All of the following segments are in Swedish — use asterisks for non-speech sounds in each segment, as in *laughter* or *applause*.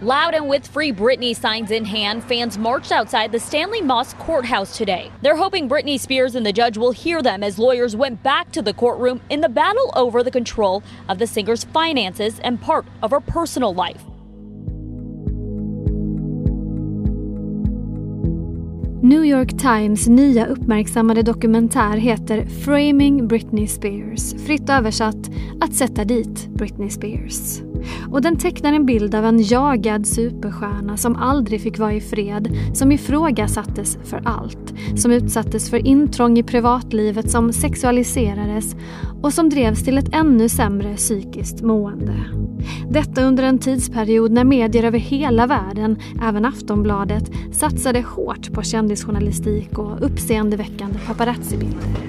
Loud and with Free Britney signs in hand, fans marched outside the Stanley Moss courthouse today. They're hoping Britney Spears and the judge will hear them as lawyers went back to the courtroom in the battle over the control of the singer's finances and part of her personal life. New York Times nya uppmärksammade dokumentär heter Framing Britney Spears. Fritt översatt Att sätta dit Britney Spears. Och den tecknar en bild av en jagad superstjärna som aldrig fick vara i fred, som ifrågasattes för allt, som utsattes för intrång i privatlivet som sexualiserades och som drevs till ett ännu sämre psykiskt mående. Detta under en tidsperiod när medier över hela världen, även Aftonbladet, satsade hårt på kändisjournalistik och uppseendeväckande paparazzibilder.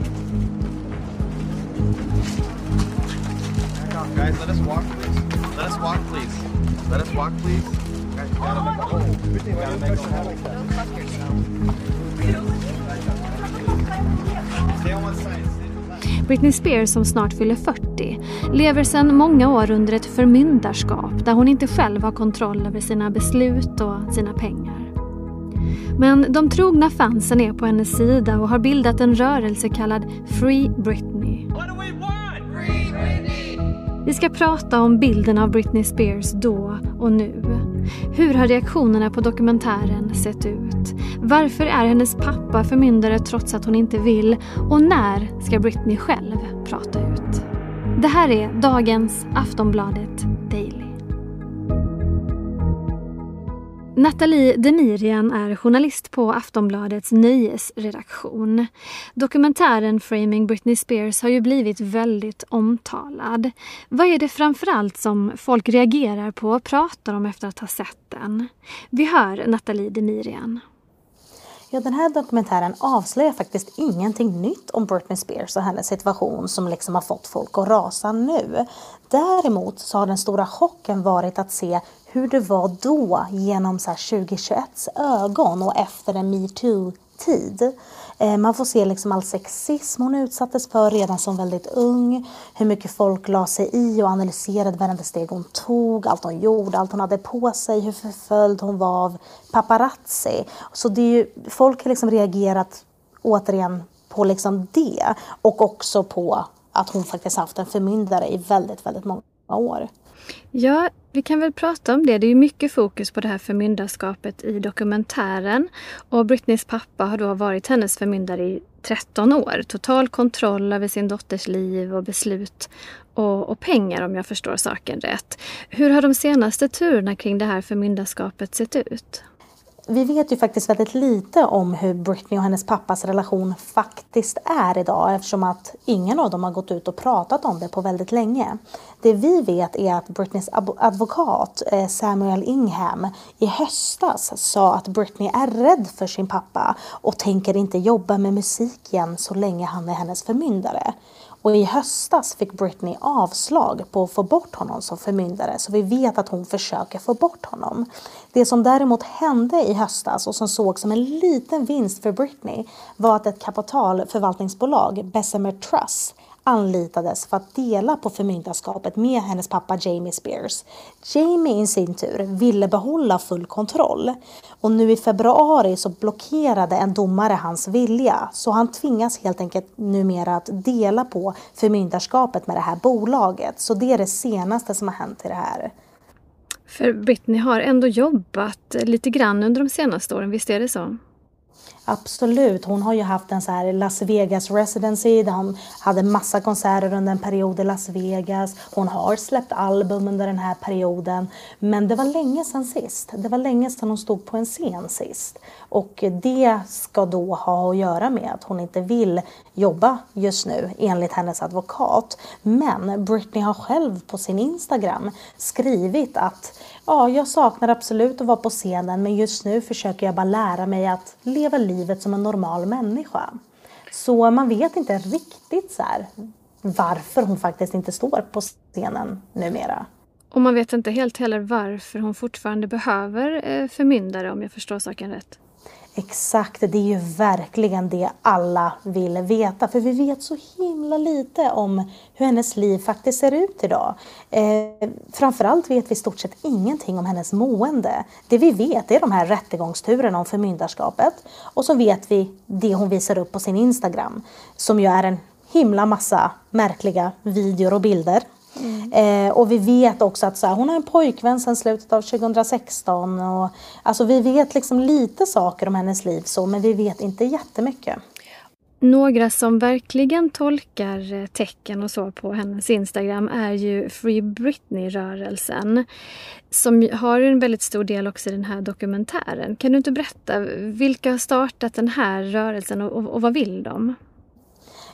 Guys, let us walk. Let us walk, please. Let us walk, please. Gotta make a hole. Gotta make a hole. Stay on one side. Britney Spears som snart fyller 40 lever sedan många år under ett förmyndarskap där hon inte själv har kontroll över sina beslut och sina pengar. Men de trogna fansen är på hennes sida och har bildat en rörelse kallad Free Britney. Vi ska prata om bilden av Britney Spears då och nu. Hur har reaktionerna på dokumentären sett ut? Varför är hennes pappa förmyndare trots att hon inte vill? Och när ska Britney själv prata ut? Det här är dagens Aftonbladet Nathalie Demirian är journalist på Aftonbladets nöjesredaktion. Dokumentären Framing Britney Spears har ju blivit väldigt omtalad. Vad är det framförallt som folk reagerar på och pratar om efter att ha sett den? Vi hör Nathalie Demirian. Ja, den här dokumentären avslöjar faktiskt ingenting nytt om Britney Spears och hennes situation som liksom har fått folk att rasa nu. Däremot så har den stora chocken varit att se hur det var då genom så 2021 ögon och efter en metoo-tid. Eh, man får se liksom all sexism hon utsattes för redan som väldigt ung. Hur mycket folk la sig i och analyserade varenda steg hon tog, allt hon gjorde, allt hon hade på sig, hur förföljd hon var av paparazzi. Så det är ju, folk har liksom reagerat återigen på liksom det och också på att hon faktiskt haft en förmyndare i väldigt, väldigt många år. Ja, vi kan väl prata om det. Det är mycket fokus på det här förmyndarskapet i dokumentären. Och Britneys pappa har då varit hennes förmyndare i 13 år. Total kontroll över sin dotters liv och beslut och, och, pengar om jag förstår saken rätt. Hur har de senaste turerna kring det här förmyndarskapet sett ut? Vi vet ju faktiskt väldigt lite om hur Britney och hennes pappas relation faktiskt är idag eftersom att ingen av dem har gått ut och pratat om det på väldigt länge. Det vi vet är att Britneys advokat eh, Samuel Ingham i höstas sa att Britney är rädd för sin pappa och tänker inte jobba med musik igen så länge han är hennes förmyndare. Och i höstas fick Britney avslag på att få bort honom som förmyndare så vi vet att hon försöker få bort honom. Det som däremot hände i höstas och som sågs som en liten vinst för Britney var att ett kapitalförvaltningsbolag, Bessemer Trust, anlitades för att dela på förmyndarskapet med hennes pappa Jamie Spears. Jamie i sin tur ville behålla full kontroll och nu i februari så blockerade en domare hans vilja så han tvingas helt enkelt numera att dela på förmyndarskapet med det här bolaget. Så det är det senaste som har hänt i det här. För Britney har ändå jobbat lite grann under de senaste åren, visst är det så? Absolut. Hon har ju haft en så här Las Vegas residency där hon hade massa konserter under en period i Las Vegas. Hon har släppt album under den här perioden. Men det var länge sedan sist. Det var länge sedan hon stod på en scen sist. Och det ska då ha att göra med att hon inte vill jobba just nu enligt hennes advokat. Men Britney har själv på sin Instagram skrivit att ja, jag saknar absolut att vara på scenen men just nu försöker jag bara lära mig att leva livet som en normal människa. Så man vet inte riktigt så här, varför hon faktiskt inte står på scenen numera. Och man vet inte helt heller varför hon fortfarande behöver eh, förmyndare om jag förstår saken rätt. Exakt, det är ju verkligen det alla vill veta. För vi vet så himla lite om hur hennes liv faktiskt ser ut idag. Eh, framförallt vet vi i stort sett ingenting om hennes mående. Det vi vet är de här rättegångsturerna om förmyndarskapet. Och så vet vi det hon visar upp på sin Instagram. Som ju är en himla massa märkliga videor och bilder Mm. Eh, och vi vet också att så här, hon har en pojkvän sedan slutet av 2016. Och, alltså vi vet liksom lite saker om hennes liv så, men vi vet inte jättemycket. Några som verkligen tolkar eh, tecken och så på hennes Instagram är ju Free Britney-rörelsen. Som har en väldigt stor del också i den här dokumentären. Kan du inte berätta, vilka har startat den här rörelsen och, och, och vad vill de?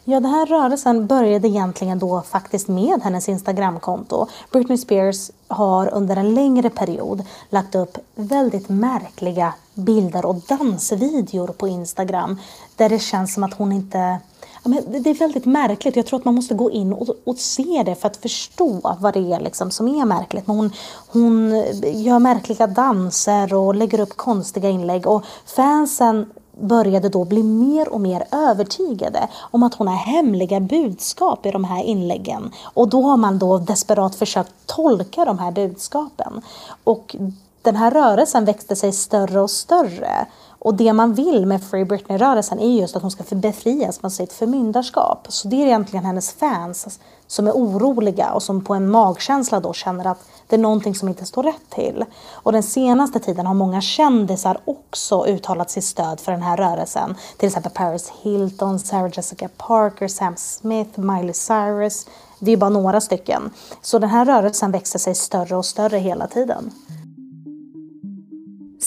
Ja, den här rörelsen började egentligen då faktiskt med hennes Instagramkonto. Britney Spears har under en längre period lagt upp väldigt märkliga bilder och dansvideor på Instagram där det känns som att hon inte men det är väldigt märkligt. Jag tror att man måste gå in och, och se det för att förstå vad det är liksom som är märkligt. Men hon, hon gör märkliga danser och lägger upp konstiga inlägg och fansen började då bli mer och mer övertygade om att hon har hemliga budskap i de här inläggen. Och då har man då desperat försökt tolka de här budskapen. Och den här rörelsen växte sig större och större. Och det man vill med Free Britney-rörelsen är just att hon ska befrias från sitt förmyndarskap. Så det är egentligen hennes fans som är oroliga och som på en magkänsla då känner att det är någonting som inte står rätt till. Och den senaste tiden har många kändisar också uttalat sitt stöd för den här rörelsen. Till exempel Paris Hilton, Sarah Jessica Parker, Sam Smith, Miley Cyrus. Det är bara några stycken. Så den här rörelsen växer sig större och större hela tiden.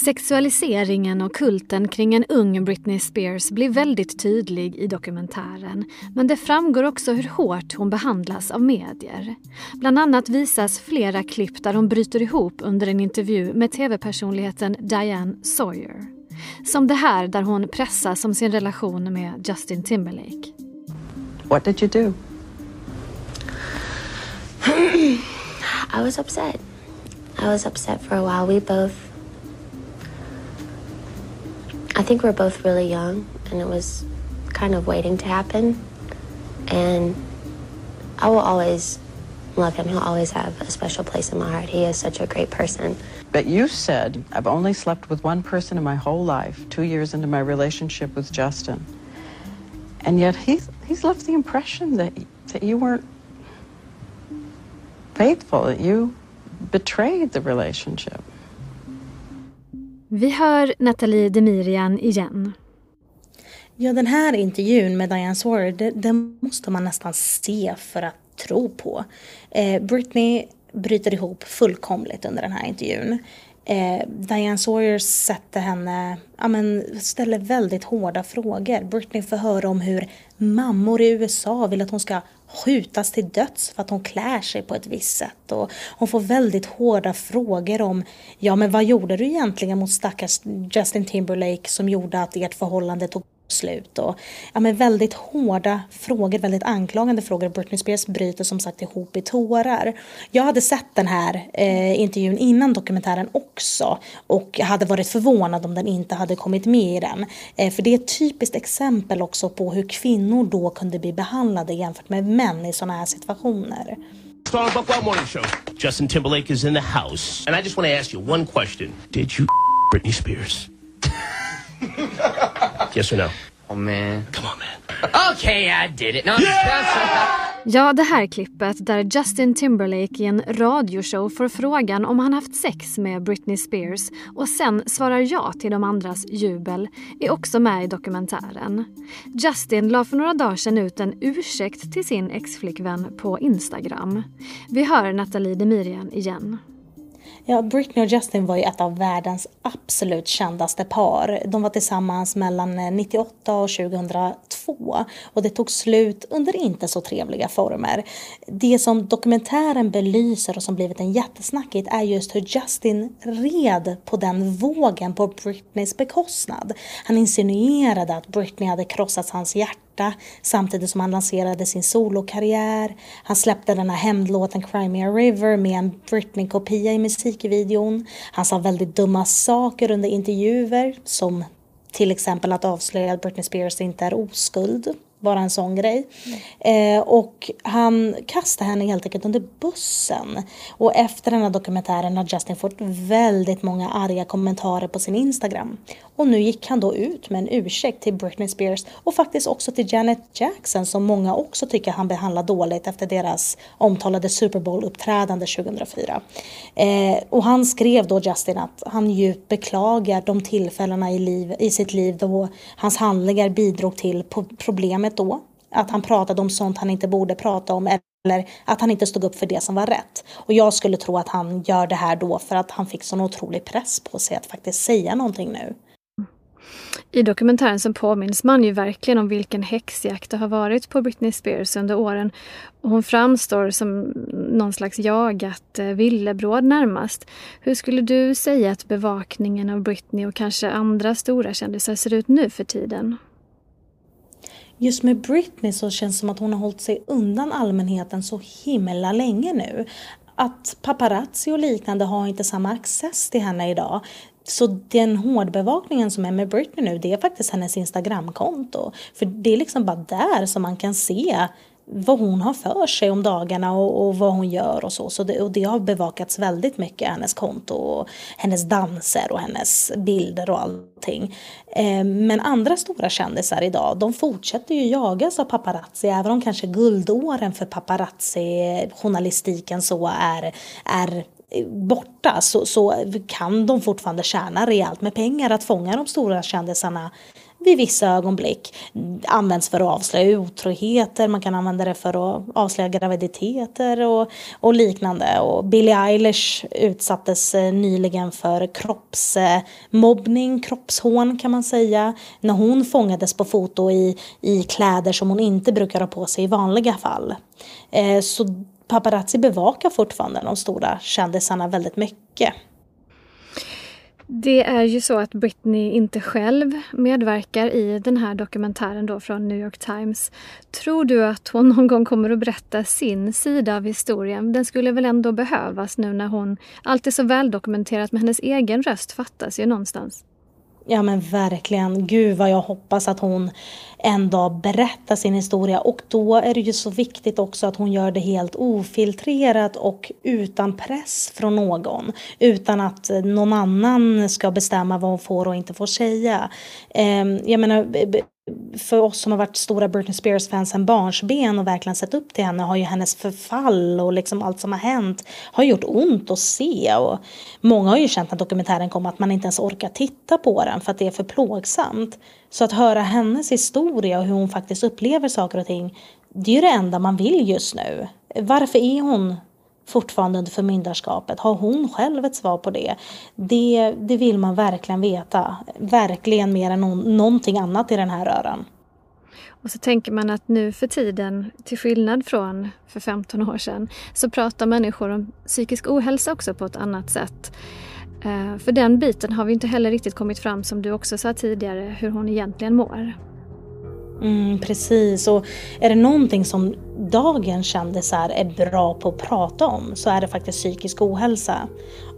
Sexualiseringen och kulten kring en ung Britney Spears blir väldigt tydlig i dokumentären. Men det framgår också hur hårt hon behandlas av medier. Bland annat visas flera klipp där hon bryter ihop under en intervju med tv-personligheten Diane Sawyer. Som det här där hon pressas om sin relation med Justin Timberlake. What did you do? *clears throat* I was upset. I was upset for a while. We both I think we're both really young, and it was kind of waiting to happen. And I will always love him. He'll always have a special place in my heart. He is such a great person. But you said, I've only slept with one person in my whole life, two years into my relationship with Justin. And yet he's, he's left the impression that, that you weren't faithful, that you betrayed the relationship. Vi hör Nathalie Demirian igen. Ja, den här intervjun med Diane Sawyer, den måste man nästan se för att tro på. Eh, Britney bryter ihop fullkomligt under den här intervjun. Eh, Diane Sawyer sätter henne, ja, men, ställer väldigt hårda frågor. Britney får höra om hur mammor i USA vill att hon ska skjutas till döds för att hon klär sig på ett visst sätt. Och hon får väldigt hårda frågor om, ja men vad gjorde du egentligen mot stackars Justin Timberlake som gjorde att ert förhållande tog slut. Och, ja, men väldigt hårda frågor, väldigt anklagande frågor. Britney Spears bryter som sagt ihop i tårar. Jag hade sett den här eh, intervjun innan dokumentären också och hade varit förvånad om den inte hade kommit med i den. Eh, för det är ett typiskt exempel också på hur kvinnor då kunde bli behandlade jämfört med män i sådana här situationer. Star Buck Morning Show. Justin Timberlake is in the house. And I just want to ask you one question. Did you Britney Spears? *laughs* yes or no? Oh man. Come on man. Okay, I did it. No, Ja, det här klippet där Justin Timberlake i en radioshow får frågan om han haft sex med Britney Spears och sen svarar ja till de andras jubel är också med i dokumentären. Justin la för några dagar sedan ut en ursäkt till sin exflickvän på Instagram. Vi hör Nathalie Demirian igen. Ja, Britney och Justin var ju ett av världens absolut kändaste par. De var tillsammans mellan eh, 98 och 2002 och det tog slut under inte så trevliga former. Det som dokumentären belyser och som blivit en jättesnackigt är just hur Justin red på den vågen på Britneys bekostnad. Han insinuerade att Britney hade krossat hans hjärta borta samtidigt som han lanserade sin solokarriär. Han släppte den här hämndlåten Crimea Me A River med en Britney-kopia i musikvideon. Han sa väldigt dumma saker under intervjuer som till exempel att avslöja att Britney Spears inte är oskuld. Bara en sån grej. Eh, och han kastade henne helt enkelt under bussen. Och efter den här dokumentären har Justin fått väldigt många arga kommentarer på sin Instagram. Och nu gick han då ut med en ursäkt till Britney Spears och faktiskt också till Janet Jackson som många också tycker han behandlar dåligt efter deras omtalade Super Bowl-uppträdande 2004. Eh, och han skrev då Justin att han djupt beklagar de tillfällena i, liv, i sitt liv då hans handlingar bidrog till problemet då. Att han pratade om sånt han inte borde prata om eller att han inte stod upp för det som var rätt. Och jag skulle tro att han gör det här då för att han fick sån otrolig press på sig att faktiskt säga någonting nu. I dokumentären så påminns man ju verkligen om vilken häxjakt det har varit på Britney Spears under åren. hon framstår som någon slags jagat eh, villebråd närmast. Hur skulle du säga att bevakningen av Britney och kanske andra stora kändisar ser ut nu för tiden? Just med Britney så känns det som att hon har hållit sig undan allmänheten så himla länge nu att paparazzi och liknande har inte samma access till henne idag. Så den hårdbevakningen som är med Britney nu, det är faktiskt hennes Instagramkonto. För det är liksom bara där som man kan se vad hon har för sig om dagarna och, och vad hon gör och så. så det, och det har bevakats väldigt mycket, hennes konto och hennes danser och hennes bilder och allting. Eh, men andra stora kändisar idag, de fortsätter ju jagas av paparazzi, även om kanske guldåren för paparazzi-journalistiken så är, är borta så, så kan de fortfarande tjäna rejält med pengar att fånga de stora kändisarna vid vissa ögonblick används för att avslöja otroheter, man kan använda det för att avslöja graviditeter och, och liknande. Och Billie Eilish utsattes eh, nyligen för kroppsmobbning, kroppshån kan man säga, när hon fångades på foto i, i kläder som hon inte brukar ha på sig i vanliga fall. Eh, så paparazzi bevakar fortfarande de stora kändisarna väldigt mycket. Det är ju så att Britney inte själv medverkar i den här dokumentären då från New York Times. Tror du att hon någon gång kommer att berätta sin sida av historien? Den skulle väl ändå behövas nu när hon... Allt är så väldokumenterat men hennes egen röst fattas ju någonstans. Ja men verkligen. Gud vad jag hoppas att hon en dag berättar sin historia. Och då är det ju så viktigt också att hon gör det helt ofiltrerat och utan press från någon. Utan att någon annan ska bestämma vad hon får och inte får säga. Ehm, jag menar för oss som har varit stora Britney Spears-fans sen barnsben och verkligen sett upp till henne har ju hennes förfall och liksom allt som har hänt har gjort ont att se. Och många har ju känt när dokumentären kom att man inte ens orkar titta på den för att det är för plågsamt. Så att höra hennes historia och hur hon faktiskt upplever saker och ting, det är ju det enda man vill just nu. Varför är hon fortfarande under förmyndarskapet? Har hon själv ett svar på det? Det, det vill man verkligen veta. Verkligen mer än någon, någonting annat i den här röran. Och så tänker man att nu för tiden, till skillnad från för 15 år sedan, så pratar människor om psykisk ohälsa också på ett annat sätt. Eh, för den biten har vi inte heller riktigt kommit fram, som du också sa tidigare, hur hon egentligen mår. Mm, precis, och är det någonting som dagens kändisar är bra på att prata om så är det faktiskt psykisk ohälsa.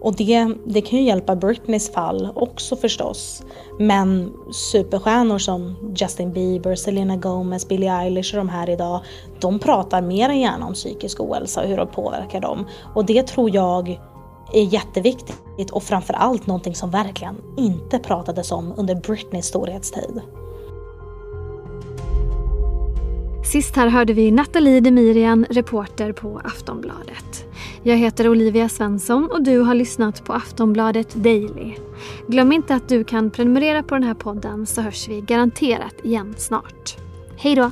Och det, det kan ju hjälpa Britneys fall också förstås. Men superstjärnor som Justin Bieber, Selena Gomez, Billie Eilish och de här idag, de pratar mer än gärna om psykisk ohälsa och hur det påverkar dem. Och det tror jag är jätteviktigt och framförallt någonting som verkligen inte pratades om under Britneys storhetstid. Sist här hörde vi Nathalie Demirian, reporter på Aftonbladet. Jag heter Olivia Svensson och du har lyssnat på Aftonbladet Daily. Glöm inte att du kan prenumerera på den här podden så hörs vi garanterat igen snart. Hej då!